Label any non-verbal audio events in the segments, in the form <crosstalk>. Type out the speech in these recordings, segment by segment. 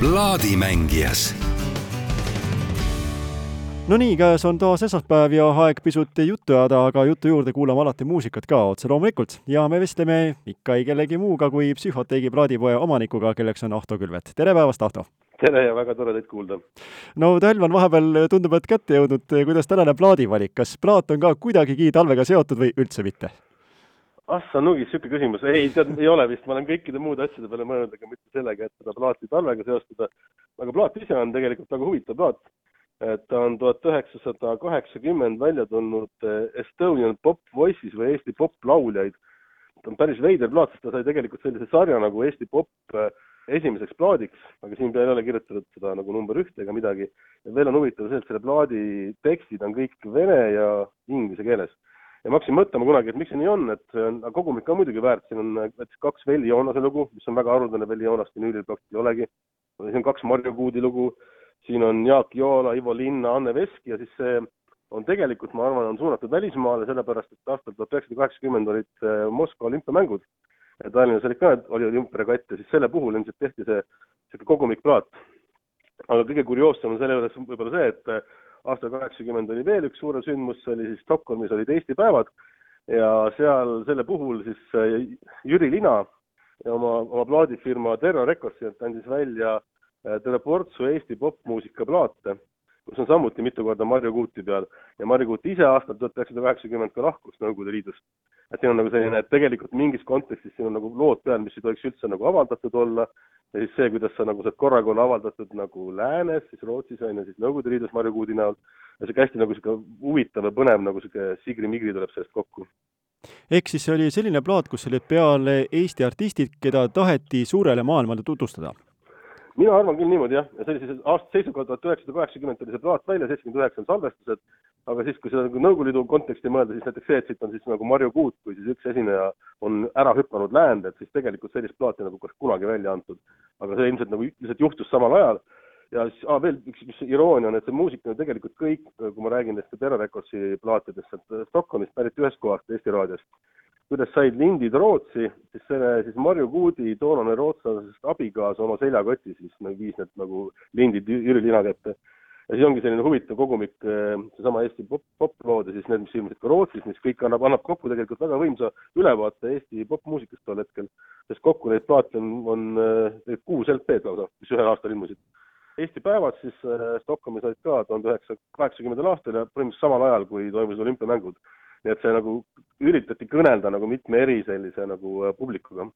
plaadimängijas no nii, käes on taas esmaspäev ja aeg pisut juttu ajada, aga jutu juurde kuulame alati muusikat ka otse loomulikult. ja me vestleme ikka ei kellegi muuga kui Psühhoteegi plaadipoe omanikuga, kelleks on Ahto Külvet. tere päevast, Ahto! tere ja väga tore teid kuulda! no talv on vahepeal, tundub, et kätte jõudnud, kuidas tänane plaadivalik, kas plaat on ka kuidagigi talvega seotud või üldse mitte? Ah sa nugis, niisugune küsimus, ei, tead, ei ole vist, ma olen kõikide muude asjade peale mõelnud, aga mitte sellega, et seda plaati talvega seostada. aga plaat ise on tegelikult väga huvitav plaat. ta on tuhat üheksasada kaheksakümmend välja tulnud eh, Estonian Pop Voices või Eesti poplauljaid. ta on päris veider plaat, sest ta sai tegelikult sellise sarja nagu Eesti Pop eh, esimeseks plaadiks, aga siin peal ei ole kirjutatud seda nagu number ühte ega midagi. veel on huvitav see, et selle plaadi tekstid on kõik vene ja inglise keeles ja ma hakkasin mõtlema kunagi, et miks see nii on, et on, kogumik on muidugi väärt, siin on näiteks kaks Velli Joonase lugu, mis on väga haruldane, Velli Joonast vinüülil praktiliselt ei olegi. siin on kaks Marju Kuudi lugu, siin on Jaak Joola, Ivo Linna, Anne Veski ja siis see on tegelikult, ma arvan, on suunatud välismaale, sellepärast et aastal tuhat üheksasada kaheksakümmend olid äh, Moskva olümpiamängud ja Tallinnas olid ka, oli olümpiaregatt ja siis selle puhul ilmselt tehti see niisugune kogumikplaat. aga kõige kurioossem on selle juures võib-olla see, et äh, aastal kaheksakümmend oli veel üks suurem sündmus, see oli siis Stockholmis olid Eesti päevad. Ja seal selle puhul siis äh, Jüri Lina oma, oma plaadifirma Terra Records andis välja äh, terve portsu Eesti popmuusika plaate, kus on samuti mitu korda Marju Kuuti peal ja Marju Kuut ise aastal tuhat üheksasada kaheksakümmend ka lahkus Nõukogude Liidust. et siin on nagu selline, et tegelikult mingis kontekstis siin on nagu lood peal, mis ei tohiks üldse nagu avaldatud olla ja siis see, kuidas sa nagu saad korraga olla avaldatud nagu läänes, siis Rootsis on ju, siis Nõukogude Liidus Marju Kuudi näol ja sihuke hästi nagu sihuke huvitav ja põnev nagu sihuke sigri-migri tuleb sellest kokku. ehk siis see oli selline plaat, kus olid peal Eesti artistid, keda taheti suurele maailmale tutvustada? Mina arvan küll niimoodi jah, ja see oli siis aasta seisuga tuhat üheksasada kaheksakümmend tuli see plaat välja, seitsekümmend üheksa on salvestused, aga siis, kui seda nagu Nõukogude Liidu konteksti mõelda, siis näiteks see, et siit on siis nagu Marju Kuut, kui siis üks esineja on ära hüpanud läände, et siis tegelikult sellist plaati nagu poleks kunagi välja antud. aga see ilmselt nagu lihtsalt juhtus samal ajal. Ja siis ah, veel üks, üks iroonia on, et see muusika on tegelikult kõik, kui ma räägin nendest Terra Recordsi plaatidest, sealt Stockholmist pärit ühest kohast, Eesti raadiost kuidas said lindid Rootsi, siis selle, siis Marju Kuudi toonane rootslasest abikaasa oma seljakotti siis nagu viis need nagu lindid Jüri Lina kätte. ja siis ongi selline huvitav kogumik, eh, seesama Eesti pop, poplood ja siis need, mis ilmusid ka Rootsis, mis kõik annab, annab kokku tegelikult väga võimsa ülevaate Eesti popmuusikast tol hetkel. sest kokku neid plaate on, on eh, kuus LP-d lausa, mis ühel aastal ilmusid. Eesti päevad siis äh, Stockholmis olid ka tuhande üheksasaja kaheksakümnendal aastal ja põhimõtteliselt samal ajal, kui toimusid olümpiamängud nii et see nagu üritati kõnelda nagu mitme eri sellise nagu äh, publikuga.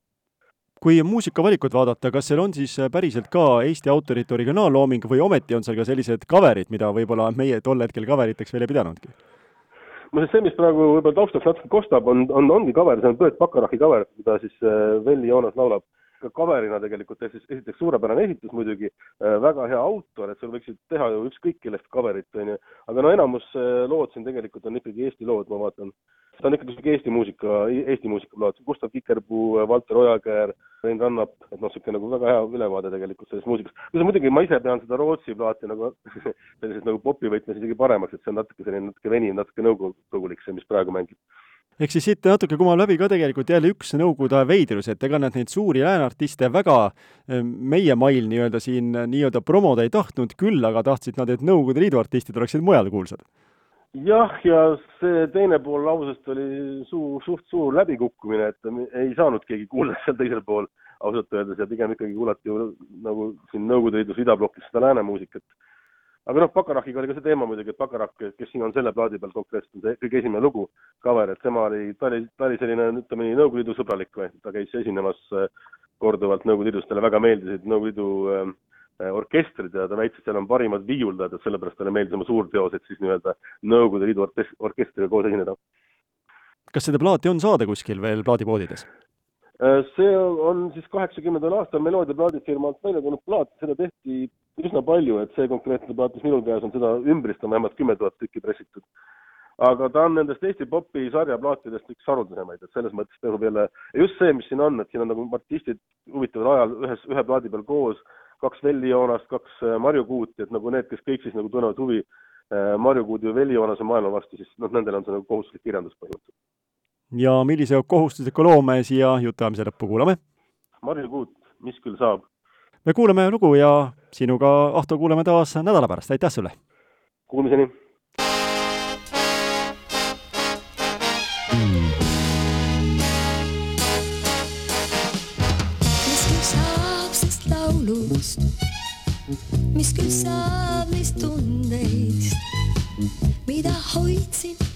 kui muusikavalikut vaadata, kas seal on siis äh, päriselt ka Eesti autorite originaallooming või ometi on seal ka sellised cover'id, mida võib-olla meie tol hetkel cover'iteks veel ei pidanudki? muuseas, see, mis praegu võib-olla taustaks natuke kostab, on, on, ongi cover, see on Bert Bacharach'i cover, mida siis äh, Velli Joonas laulab ka cover'ina tegelikult, esiteks suurepärane esitus muidugi, äh, väga hea autor, et seal võiksid teha ju ükskõik kellest cover'it, on ju, aga no enamus äh, lood siin tegelikult on ikkagi Eesti lood, ma vaatan. ta on ikkagi sihuke Eesti muusika, Eesti muusikaplaat, Gustav Kikerpuu, Valter Ojakäär, Rein Rannap, et noh, sihuke nagu väga hea ülevaade tegelikult sellest muusikast. kuigi muidugi ma ise pean seda Rootsi plaati nagu <laughs> sellises nagu popi võtmes isegi paremaks, et see on natuke selline natuke veniv, natuke nõukogulik, see, mis praegu mängib ehk siis siit natuke kumab läbi ka tegelikult jälle üks Nõukogude aja veidrus, et ega nad neid suuri lääneartiste väga eh, meie mail nii-öelda siin nii-öelda promoda ei tahtnud, küll aga tahtsid nad, et Nõukogude Liidu artistid oleksid mujal kuulsad. jah, ja see teine pool lausest oli suur, suht suur läbikukkumine, et ei saanud keegi kuulda seal teisel pool ausalt öeldes ja pigem ikkagi kuulati ju nagu siin Nõukogude Liidus idablokis seda lääne muusikat aga noh, Bacharach'iga oli ka see teema muidugi, et Bacharach, kes siin on selle plaadi peal konkreetselt, on see kõige esimene lugu, cover, et tema oli, ta oli, ta oli selline, ütleme nii, Nõukogude Liidu sõbralik või, ta käis esinemas äh, korduvalt Nõukogude Liidus, talle väga meeldisid Nõukogude Liidu äh, orkestrid ja ta väitis, et seal on parimad viiuldajad, et sellepärast talle meeldis oma suurteosed siis nii-öelda Nõukogude Liidu orkest-, orkestriga koos esineda. kas seda plaati on saada kuskil veel plaadipoodides? Äh, see on siis kaheksakümnendal aastal Meloodia plaadifirmalt välja tulnud plaat, seda tehti üsna palju, et see konkreetne plaat, mis minul käes on, seda ümbrist on vähemalt kümme tuhat tükki pressitud. aga ta on nendest Eesti popi sarja plaatidest üks haruldasemaid, et selles mõttes tasub jälle, just see, mis siin on, et siin on nagu artistid huvitaval ajal ühes, ühe plaadi peal koos, kaks Velli Joonast, kaks äh, Marju Kuuti, et nagu need, kes kõik siis nagu tunnevad huvi äh, Marju Kuudi või Velli Joonase maailma vastu, siis noh, nendel on see nagu kohustuslik kirjandus põhimõtteliselt ja millise kohustusliku loo me siia jutuajamise lõppu kuulame? Marju Kuut, mis küll saab? me kuulame lugu ja sinuga, Ahto, kuuleme taas nädala pärast, aitäh sulle! Kuulmiseni! mis küll saab sest laulust, mis küll saab neist tundeist, mida hoidsin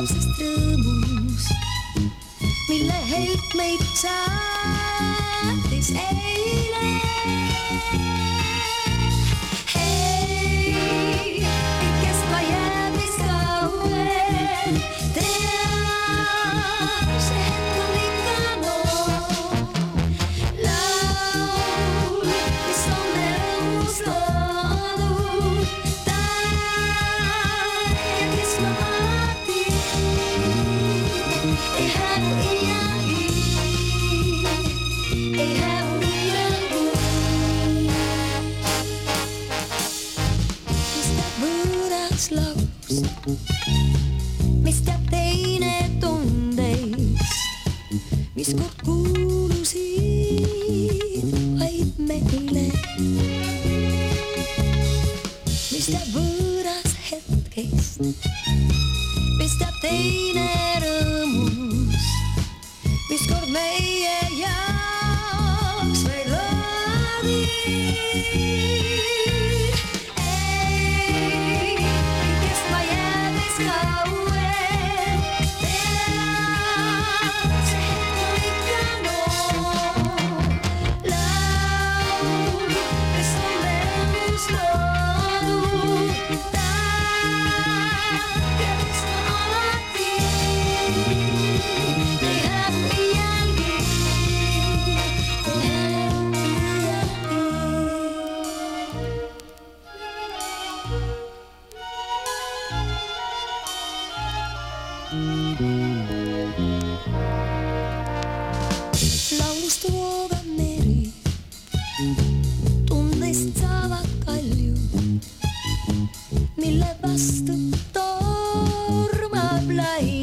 saab sest rõõmust, mille help meid võõras laust, mis teab teine tundeist, mis kord kuulusid vaid meile. mis teab võõras hetkest, mis teab teine laustuva meri tunnist saavad kalju, mille vastu tormab lai.